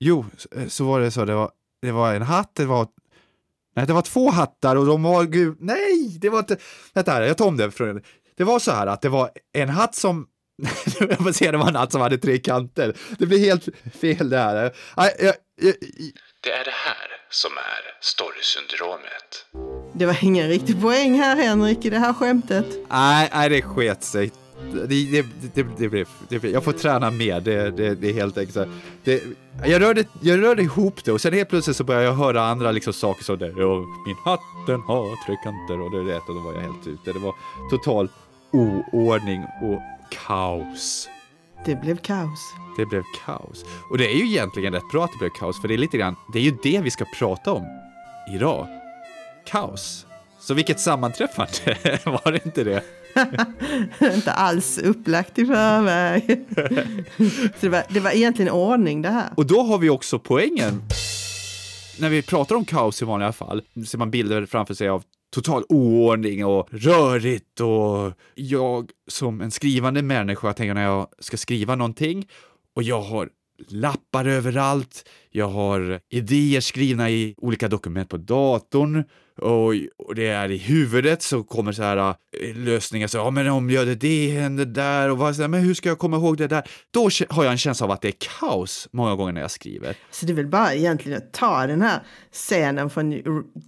Jo, så- så var det så. Det var, det var en hatt, det var... Nej, det var två hattar och de var... Gud, nej, det var inte... Vänta här, jag tar om det. Från, det var så här att det var en hatt som... jag får säga, det var en hatt som hade tre kanter. Det blir helt fel det här. Nej, jag, jag, Det är det här som är storysyndromet. Det var ingen riktig poäng här Henrik i det här skämtet. nej, nej, det sket sig. Det, det, det, det, jag får träna mer, det, är helt enkelt jag, rörde, jag rörde ihop det och sen helt plötsligt så började jag höra andra liksom saker som det. Och min hatt den har tre kanter och det rätt och då var jag helt ute. Det var total oordning och kaos. Det blev kaos. Det blev kaos. Och det är ju egentligen rätt bra att det blev kaos, för det är lite grann, det är ju det vi ska prata om idag. Kaos. Så vilket sammanträffande, var det inte det? Inte alls upplagt i förväg. Så det var, det var egentligen ordning det här. Och då har vi också poängen. När vi pratar om kaos i vanliga fall ser man bilder framför sig av total oordning och rörigt och jag som en skrivande människa tänker när jag ska skriva någonting och jag har lappar överallt, jag har idéer skrivna i olika dokument på datorn och, och det är i huvudet så kommer så här äh, lösningar, så ja men om jag gör det, det händer där och vad, så här, men hur ska jag komma ihåg det där? Då har jag en känsla av att det är kaos många gånger när jag skriver. Så det är väl bara egentligen att ta den här scenen från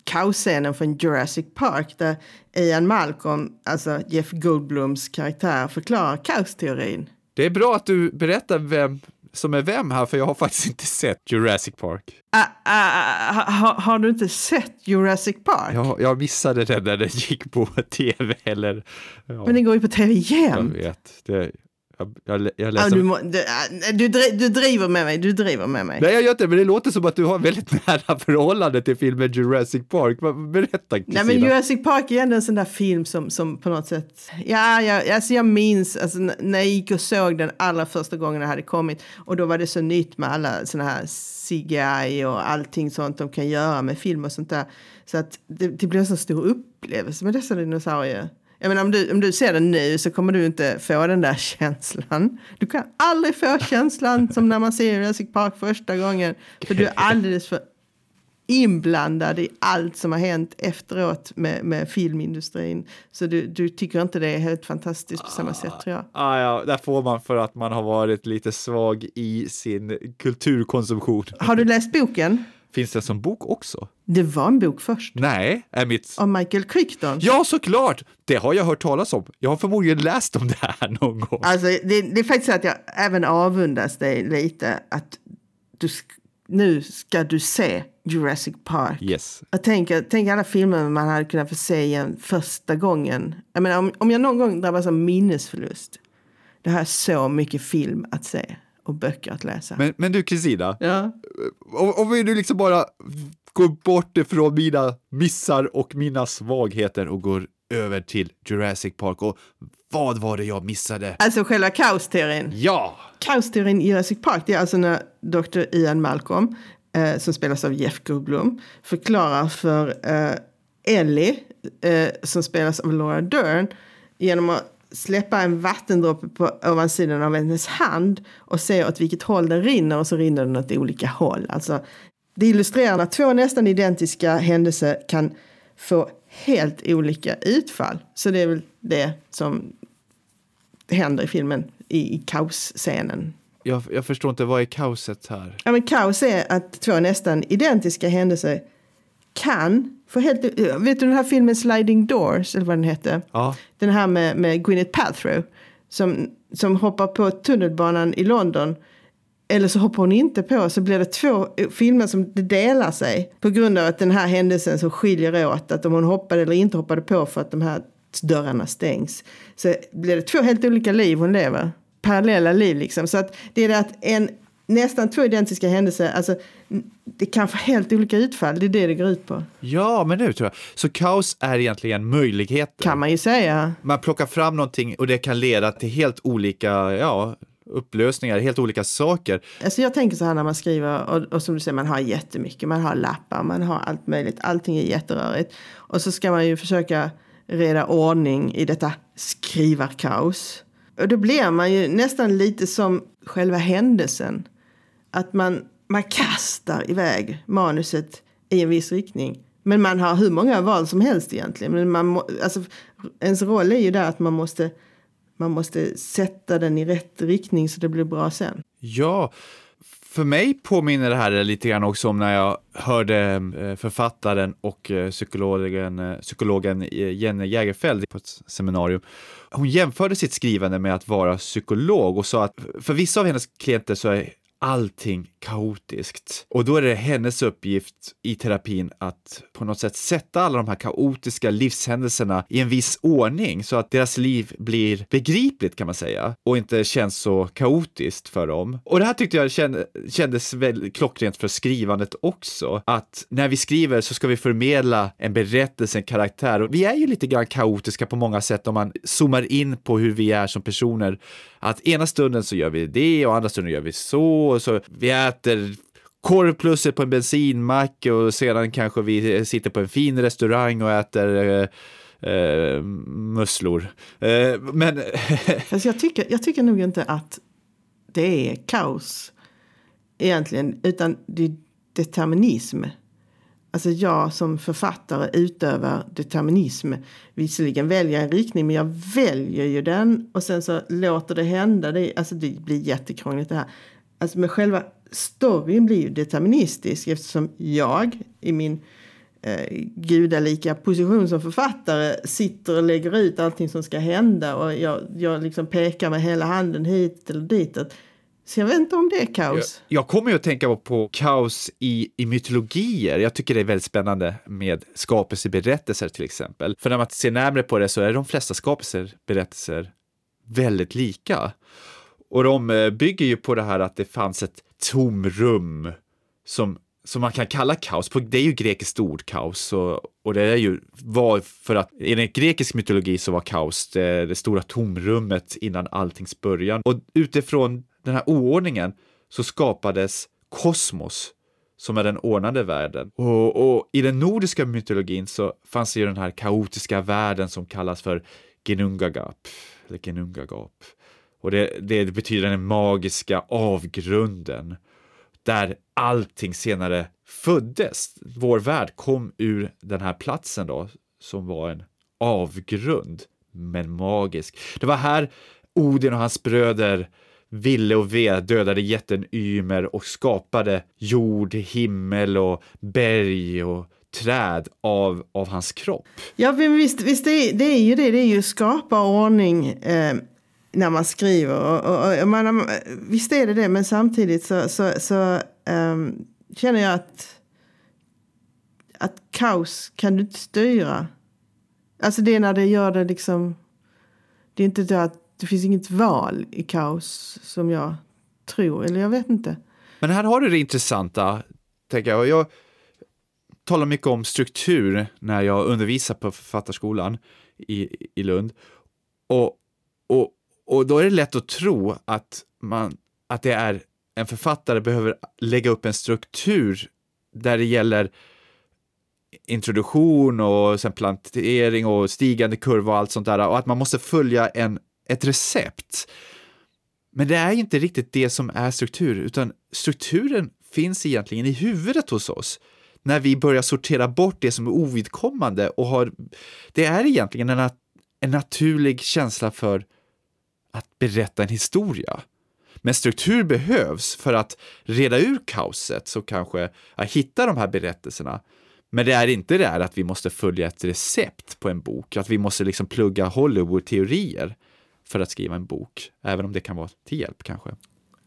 kaosscenen från Jurassic Park där Ian Malcolm, alltså Jeff Goldblums karaktär, förklarar kaosteorin. Det är bra att du berättar vem som är vem här, för jag har faktiskt inte sett Jurassic Park. Ah, ah, ha, ha, har du inte sett Jurassic Park? Jag, jag missade det när det gick på tv, eller... Ja, Men den går ju på tv jag igen. vet. Det, jag, jag, jag Ja, läste... du, må, du, ah, du, dri- du driver med mig, du driver med mig. Nej, jag gör inte men det låter som att du har väldigt nära förhållande till filmen Jurassic Park. Berätta, Kristina. Nej men Jurassic Park är ändå en sån där film som, som på något sätt, ja, jag, alltså jag minns alltså, när jag gick och såg den allra första gången den hade kommit och då var det så nytt med alla såna här CGI och allting sånt de kan göra med film och sånt där. Så att det, det blev så stor upplevelse med dessa dinosaurier. Jag menar, om, du, om du ser den nu så kommer du inte få den där känslan. Du kan aldrig få känslan som när man ser Jurassic Park första gången. För du är alldeles för inblandad i allt som har hänt efteråt med, med filmindustrin. Så du, du tycker inte det är helt fantastiskt på samma sätt tror jag. Ah, ja, där får man för att man har varit lite svag i sin kulturkonsumtion. Har du läst boken? Finns det som bok också? Det var en bok först. Nej, är mitt... Av Michael Crichton. Ja, såklart! Det har jag hört talas om. Jag har förmodligen läst om det här någon gång. Alltså, det, det är faktiskt så att jag även avundas dig lite. Att du, nu ska du se Jurassic Park. Yes. Jag tänker, tänk alla filmer man hade kunnat få se igen första gången. Jag menar, om, om jag någon gång drabbas av minnesförlust. Det här är så mycket film att se och böcker att läsa. Men, men du Kristina, ja. om, om vi nu liksom bara går bort ifrån mina missar och mina svagheter och går över till Jurassic Park och vad var det jag missade? Alltså själva kaosteorin. Ja! Kaosteorin i Jurassic Park det är alltså när Dr. Ian Malcolm, eh, som spelas av Jeff Goldblum, förklarar för eh, Ellie, eh, som spelas av Laura Dern, genom att släppa en vattendroppe på ovansidan av hennes hand och se åt vilket håll den rinner och så rinner den åt olika håll. Alltså, det illustrerar när två nästan identiska händelser kan få helt olika utfall. Så det är väl det som händer i filmen, i, i kaosscenen. Jag, jag förstår inte, vad är kaoset här? Ja, men kaos är att två nästan identiska händelser kan få helt... Vet du den här filmen Sliding Doors, eller vad den hette? Ja. Den här med, med Gwyneth Paltrow som, som hoppar på tunnelbanan i London. Eller så hoppar hon inte på, så blir det två filmer som delar sig. På grund av att den här händelsen som skiljer åt, att om hon hoppade eller inte hoppade på för att de här dörrarna stängs. Så blir det två helt olika liv hon lever. Parallella liv liksom. Så att det är det att en nästan två identiska händelser, alltså det kan få helt olika utfall. Det är det det går ut på. Ja, men nu tror jag. Så kaos är egentligen möjligheter. Kan man ju säga. Man plockar fram någonting och det kan leda till helt olika, ja, upplösningar, helt olika saker. Alltså jag tänker så här när man skriver, och, och som du säger, man har jättemycket, man har lappar, man har allt möjligt, allting är jätterörigt. Och så ska man ju försöka reda ordning i detta skrivarkaos. Och då blir man ju nästan lite som själva händelsen. Att man man kastar iväg manuset i en viss riktning. Men man har hur många val som helst egentligen. Men man må, alltså, ens roll är ju där att man måste, man måste sätta den i rätt riktning så det blir bra sen. Ja, för mig påminner det här lite grann också om när jag hörde eh, författaren och eh, psykologen, eh, psykologen Jenny Jägerfeld på ett seminarium. Hon jämförde sitt skrivande med att vara psykolog och sa att för vissa av hennes klienter så är allting kaotiskt. Och då är det hennes uppgift i terapin att på något sätt sätta alla de här kaotiska livshändelserna i en viss ordning så att deras liv blir begripligt kan man säga och inte känns så kaotiskt för dem. Och det här tyckte jag kändes väldigt klockrent för skrivandet också. Att när vi skriver så ska vi förmedla en berättelse, en karaktär och vi är ju lite grann kaotiska på många sätt om man zoomar in på hur vi är som personer. Att ena stunden så gör vi det och andra stunden gör vi så så vi äter korvplusset på en bensinmack och sedan kanske vi sitter på en fin restaurang och äter eh, eh, musslor. Eh, men... alltså jag, tycker, jag tycker nog inte att det är kaos egentligen, utan det är determinism. Alltså jag som författare utövar determinism. Visserligen väljer jag en riktning, men jag väljer ju den och sen så låter det hända. Det, alltså det blir jättekrångligt det här. Alltså med själva storyn blir ju deterministisk eftersom jag i min eh, gudalika position som författare sitter och lägger ut allting som ska hända och jag, jag liksom pekar med hela handen hit eller dit. Så jag vet inte om det är kaos. Jag, jag kommer ju att tänka på kaos i, i mytologier. Jag tycker det är väldigt spännande med skapelseberättelser till exempel. För när man ser närmare på det så är de flesta skapelseberättelser väldigt lika. Och de eh, bygger ju på det här att det fanns ett tomrum som, som man kan kalla kaos. Det är ju grekiskt ord, kaos, och, och det är ju var för att enligt grekisk mytologi så var kaos det, det stora tomrummet innan alltings början. Och utifrån den här oordningen så skapades kosmos som är den ordnade världen. Och, och, i den nordiska mytologin så fanns det ju den här kaotiska världen som kallas för Genungagap, eller Genungagap. Och det, det betyder den magiska avgrunden där allting senare föddes. Vår värld kom ur den här platsen då, som var en avgrund, men magisk. Det var här Odin och hans bröder Ville och Ve dödade jätten Ymer och skapade jord, himmel och berg och träd av, av hans kropp. Ja, men visst, visst det, är, det är ju det. Det är ju skapa ordning. Eh, när man skriver. Och, och, och man, visst är det det, men samtidigt så, så, så um, känner jag att, att kaos kan du inte styra. Alltså det är när det gör det liksom... Det är inte det att det finns inget val i kaos som jag tror, eller jag vet inte. Men här har du det intressanta, tänker jag. Jag talar mycket om struktur när jag undervisar på Författarskolan i, i Lund. Och, och och då är det lätt att tro att, man, att det är en författare behöver lägga upp en struktur där det gäller introduktion och sen plantering och stigande kurva och allt sånt där och att man måste följa en, ett recept. Men det är inte riktigt det som är struktur, utan strukturen finns egentligen i huvudet hos oss när vi börjar sortera bort det som är ovidkommande och har, det är egentligen en, en naturlig känsla för att berätta en historia. Men struktur behövs för att reda ur kaoset, så kanske att hitta de här berättelserna. Men det är inte det här att vi måste följa ett recept på en bok, att vi måste liksom plugga Hollywood-teorier för att skriva en bok, även om det kan vara till hjälp kanske.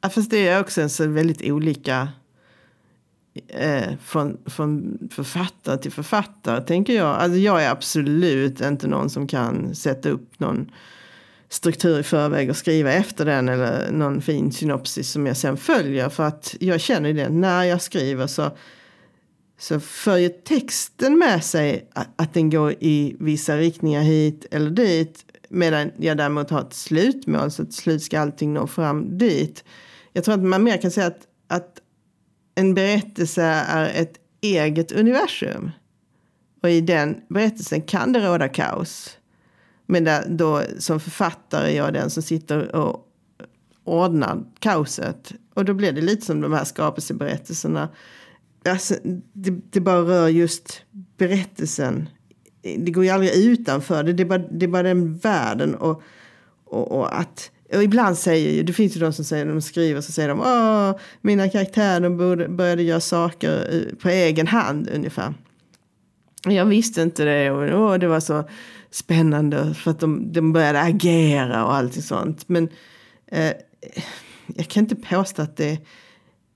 Ja, fast det är också så väldigt olika eh, från, från författare till författare, tänker jag. Alltså jag är absolut inte någon som kan sätta upp någon struktur i förväg och skriva efter den eller någon fin synopsis som jag sen följer. För att jag känner det när jag skriver så, så för ju texten med sig att, att den går i vissa riktningar hit eller dit. Medan jag däremot har ett slutmål så till slut ska allting nå fram dit. Jag tror att man mer kan säga att, att en berättelse är ett eget universum. Och i den berättelsen kan det råda kaos. Men där, då som författare är jag den som sitter och ordnar kaoset. Och då blir det lite som de här skapelseberättelserna. Alltså, det, det bara rör just berättelsen. Det går ju aldrig utanför det. Det är bara, det är bara den världen. Och, och, och att och ibland säger ju, det finns ju de som säger, när de skriver så säger de Åh, mina karaktärer borde, började göra saker eh, på egen hand ungefär. Jag visste inte det och åh, det var så spännande för att de, de började agera och allt sånt. Men eh, jag kan inte påstå att det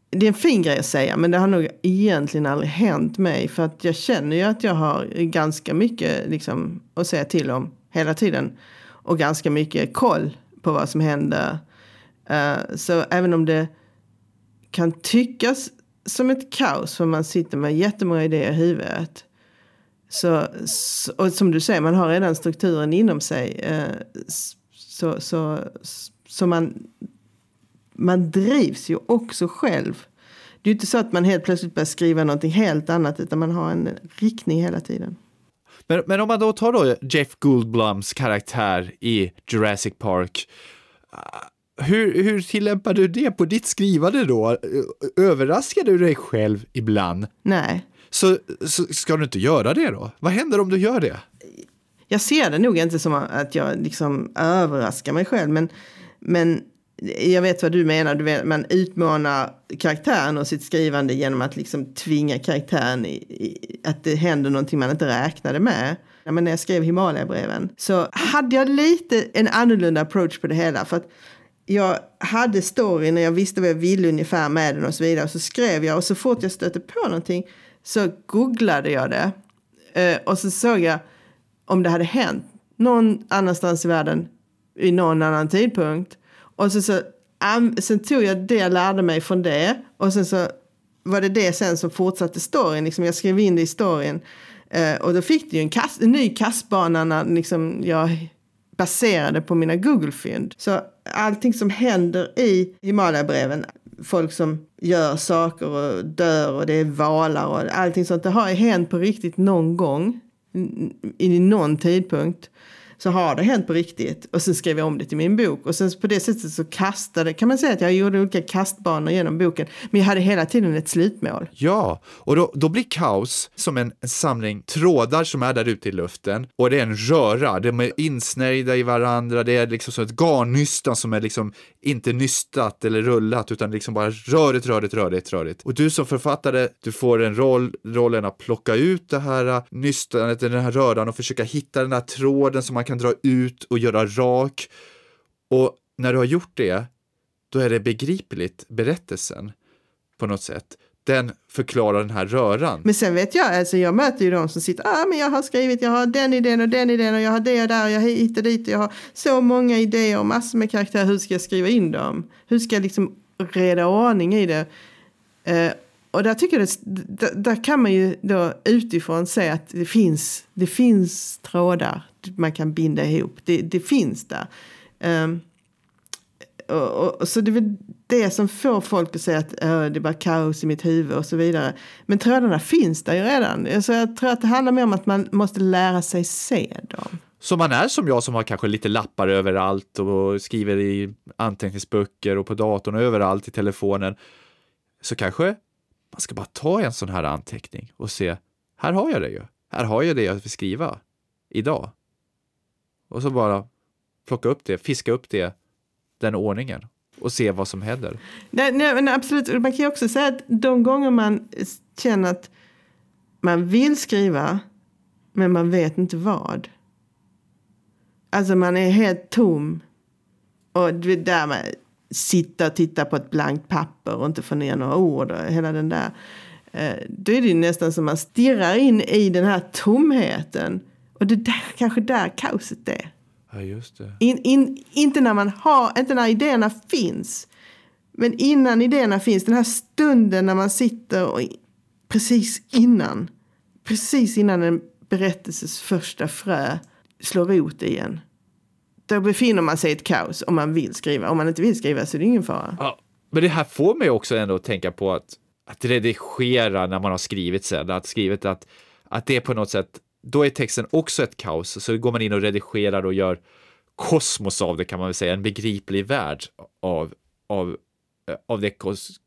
det är en fin grej att säga, men det har nog egentligen aldrig hänt mig. För att jag känner ju att jag har ganska mycket liksom, att säga till om hela tiden. Och ganska mycket koll på vad som händer. Uh, eh, så även om det kan tyckas som ett kaos för man sitter med jättemånga idéer i huvudet. Så, och som du säger, man har redan strukturen inom sig. Uh, så, så, så man, man drivs ju också själv. Det är inte så att man helt plötsligt börjar skriva någonting helt annat utan man har en riktning hela tiden. Men, men om man då tar då Jeff Goldblums karaktär i Jurassic Park. Uh, hur, hur tillämpar du det på ditt skrivande då? Överraskar du dig själv ibland? Nej. Så, så ska du inte göra det då? Vad händer om du gör det? Jag ser det nog inte som att jag liksom överraskar mig själv, men, men jag vet vad du menar, du vet, man utmanar karaktären och sitt skrivande genom att liksom tvinga karaktären i, i, att det händer någonting man inte räknade med. Ja, men när jag skrev Himalaya-breven så hade jag lite en annorlunda approach på det hela. För att jag hade storyn och jag visste vad jag ville ungefär med den och så vidare. Och så skrev jag och så fort jag stötte på någonting så googlade jag det. Eh, och så såg jag om det hade hänt någon annanstans i världen vid någon annan tidpunkt. Och så, så, sen tog jag det jag lärde mig från det. Och sen så var det det sen som fortsatte storyn. Liksom jag skrev in det i storyn. Eh, och då fick det ju en, kast, en ny kastbana när liksom jag baserade på mina Google-fynd. Så allting som händer i Himalaya-breven, folk som gör saker och dör och det är valar och allting sånt, det har ju hänt på riktigt någon gång i någon tidpunkt så har det hänt på riktigt. Och sen skrev jag om det till min bok. Och sen på det sättet så kastade, kan man säga att jag gjorde olika kastbanor genom boken. Men jag hade hela tiden ett slutmål. Ja, och då, då blir kaos som en, en samling trådar som är där ute i luften. Och det är en röra, de är insnärjda i varandra, det är liksom som ett garnnystan som är liksom inte nystat eller rullat utan liksom bara rörigt, rörigt, rörigt, rörigt. Och du som författare, du får en roll, rollen att plocka ut det här nystanet, den här röran och försöka hitta den här tråden som man kan dra ut och göra rak. Och när du har gjort det, då är det begripligt, berättelsen, på något sätt. Den förklarar den här röran. Men sen vet jag, alltså jag möter ju de som sitter, ah, men jag har skrivit, jag har den idén och den idén och jag har det och där och jag har hit och dit och jag har så många idéer och massor med karaktärer, hur ska jag skriva in dem? Hur ska jag liksom reda ordning i det? Eh, och där tycker jag det, där kan man ju då utifrån se att det finns, det finns trådar man kan binda ihop. Det, det finns där. Um, och, och, så det är väl det som får folk att säga att uh, det är bara kaos i mitt huvud och så vidare. Men trådarna finns där ju redan. Så jag tror att det handlar mer om att man måste lära sig se dem. Så man är som jag som har kanske lite lappar överallt och skriver i anteckningsböcker och på datorn och överallt i telefonen. Så kanske man ska bara ta en sån här anteckning och se, här har jag det ju. Här har jag det jag vill skriva idag. Och så bara plocka upp det, fiska upp det, den ordningen och se vad som händer. Nej, nej, men absolut, man kan ju också säga att de gånger man känner att man vill skriva men man vet inte vad. Alltså man är helt tom. Och det där med sitta och titta på ett blankt papper och inte få ner några ord och hela den där. Eh, då är det ju nästan som man stirrar in i den här tomheten och det är kanske där kaoset är. Ja, just det. In, in, inte när man har, inte när idéerna finns. Men innan idéerna finns, den här stunden när man sitter och precis innan, precis innan en berättelses första frö slår rot igen. Då befinner man sig i ett kaos om man vill skriva. Om man inte vill skriva så är det ingen fara. Ja, men det här får mig också ändå att tänka på att, att redigera när man har skrivit sen, att skrivit att, att det är på något sätt då är texten också ett kaos, så går man in och redigerar och gör kosmos av det kan man väl säga, en begriplig värld av, av eh, av det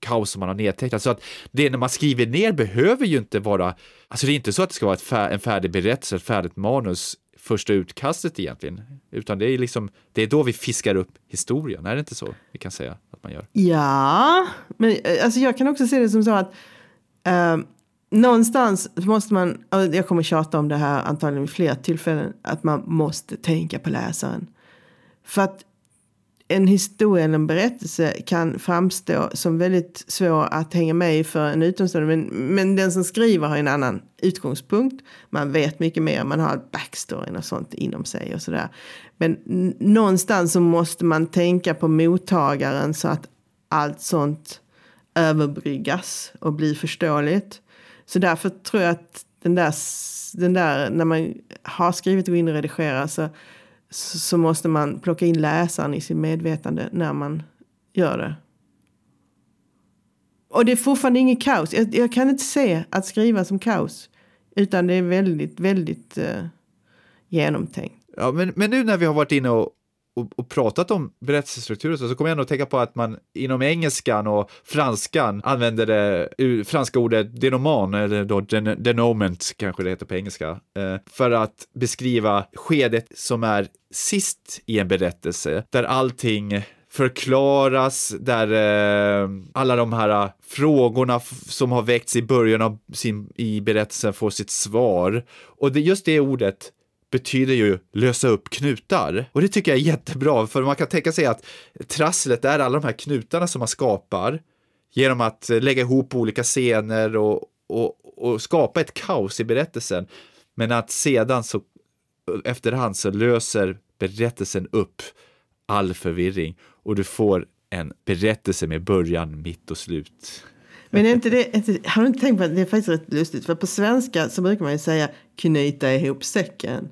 kaos som man har nedtecknat. Så att det när man skriver ner behöver ju inte vara, alltså det är inte så att det ska vara fär, en färdig berättelse, ett färdigt manus, första utkastet egentligen, utan det är liksom, det är då vi fiskar upp historien, är det inte så vi kan säga att man gör? Ja, men eh, alltså jag kan också se det som så att eh, någonstans måste man, jag kommer tjata om det här antagligen vid fler tillfällen, att man måste tänka på läsaren. För att en historia eller en berättelse kan framstå som väldigt svår att hänga med i för en utomstående. Men, men den som skriver har en annan utgångspunkt. Man vet mycket mer, man har backstoryn och sånt inom sig och sådär. Men någonstans så måste man tänka på mottagaren så att allt sånt överbryggas och blir förståeligt. Så därför tror jag att den där, den där när man har skrivit och går in och redigerar så så måste man plocka in läsaren i sin medvetande när man gör det. Och det är fortfarande inget kaos. Jag, jag kan inte se att skriva som kaos. Utan det är väldigt, väldigt uh, genomtänkt. Ja, men, men nu när vi har varit inne och, och, och pratat om berättelsestrukturer så, så kommer jag nog tänka på att man inom engelskan och franskan använder det franska ordet denoman, eller då den, denoment kanske det heter på engelska, eh, för att beskriva skedet som är sist i en berättelse, där allting förklaras, där eh, alla de här eh, frågorna som har väckts i början av sin, i berättelsen får sitt svar. Och det, just det ordet betyder ju lösa upp knutar. Och det tycker jag är jättebra, för man kan tänka sig att trasslet är alla de här knutarna som man skapar genom att lägga ihop olika scener och, och, och skapa ett kaos i berättelsen. Men att sedan så efterhand så löser berättelsen upp all förvirring och du får en berättelse med början, mitt och slut. Men är inte det, har du inte tänkt på att det är faktiskt rätt lustigt? För på svenska så brukar man ju säga knyta ihop säcken.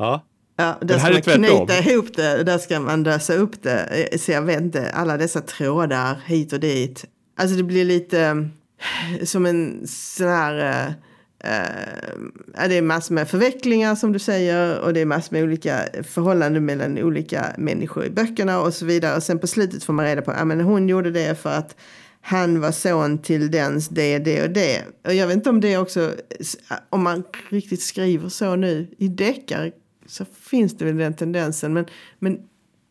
Ja. Ja, där ska man knyta ihop det, där ska man lösa upp det. Så jag vet inte, alla dessa trådar hit och dit. Alltså det blir lite eh, som en sån här... Uh, det är massor med förvecklingar som du säger och det är massor med olika förhållanden mellan olika människor i böckerna och så vidare. Och sen på slutet får man reda på att ja, hon gjorde det för att han var son till dens det, det och det. Och jag vet inte om det också, om man riktigt skriver så nu i deckare så finns det väl den tendensen. Men, men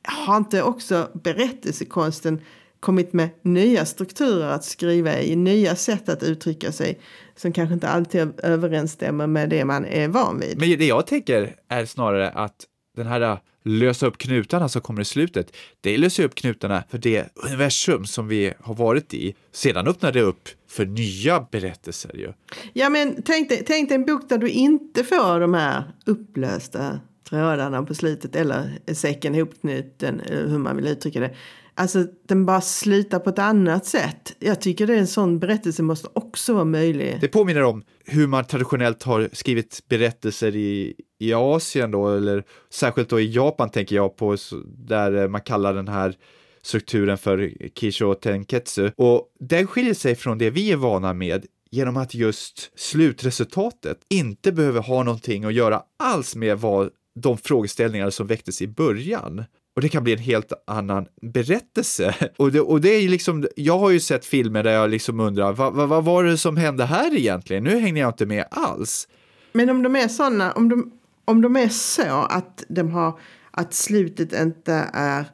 har inte också berättelsekonsten kommit med nya strukturer att skriva i, nya sätt att uttrycka sig som kanske inte alltid överensstämmer med det man är van vid. Men det jag tänker är snarare att den här lösa upp knutarna som kommer i slutet, det löser upp knutarna för det universum som vi har varit i. Sedan öppnar det upp för nya berättelser ju. Ja, men tänk dig, tänk dig en bok där du inte får de här upplösta trådarna på slutet eller säcken ihopknuten, eh, hur man vill uttrycka det. Alltså den bara slutar på ett annat sätt. Jag tycker det är en sån berättelse måste också vara möjlig. Det påminner om hur man traditionellt har skrivit berättelser i, i Asien då, eller särskilt då i Japan tänker jag på, där eh, man kallar den här strukturen för Kisho Tenketsu. Och den skiljer sig från det vi är vana med genom att just slutresultatet inte behöver ha någonting att göra alls med vad de frågeställningar som väcktes i början. Och det kan bli en helt annan berättelse. Och det, och det är liksom, jag har ju sett filmer där jag liksom undrar, vad, vad, vad var det som hände här egentligen? Nu hängde jag inte med alls. Men om de är sådana, om de, om de är så att de har, att slutet inte är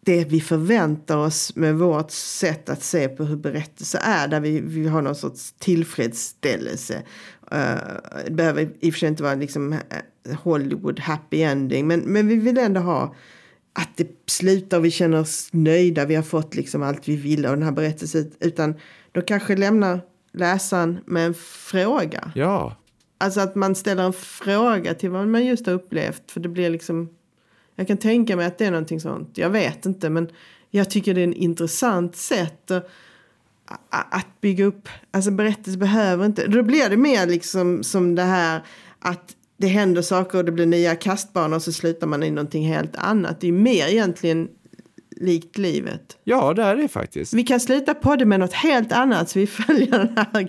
det vi förväntar oss med vårt sätt att se på hur berättelser är, där vi, vi har någon sorts tillfredsställelse. Uh, det behöver i och för sig inte vara liksom eh, Hollywood happy ending, men, men vi vill ändå ha att det slutar och vi känner oss nöjda, vi har fått liksom allt vi vill av den här berättelsen, utan då kanske lämnar läsaren med en fråga. Ja. Alltså att man ställer en fråga till vad man just har upplevt, för det blir liksom jag kan tänka mig att det är någonting sånt. Jag vet inte, men jag tycker det är ett intressant sätt att, att bygga upp. Alltså berättelse behöver inte... Då blir det mer liksom som det här att det händer saker och det blir nya kastbanor och så slutar man i någonting helt annat. Det är mer egentligen likt livet. Ja, det är det faktiskt. Vi kan sluta på det med något helt annat så vi följer den här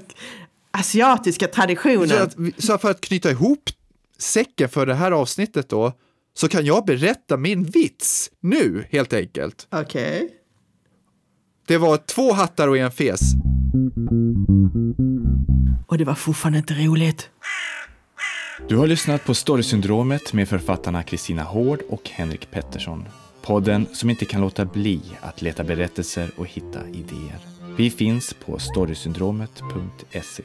asiatiska traditionen. Så, att, så för att knyta ihop säcken för det här avsnittet då, så kan jag berätta min vits nu, helt enkelt. Okej. Okay. Det var två hattar och en fes. Och det var fortfarande inte roligt. Du har lyssnat på Storysyndromet med författarna Kristina Hård och Henrik Pettersson. Podden som inte kan låta bli att leta berättelser och hitta idéer. Vi finns på storysyndromet.se.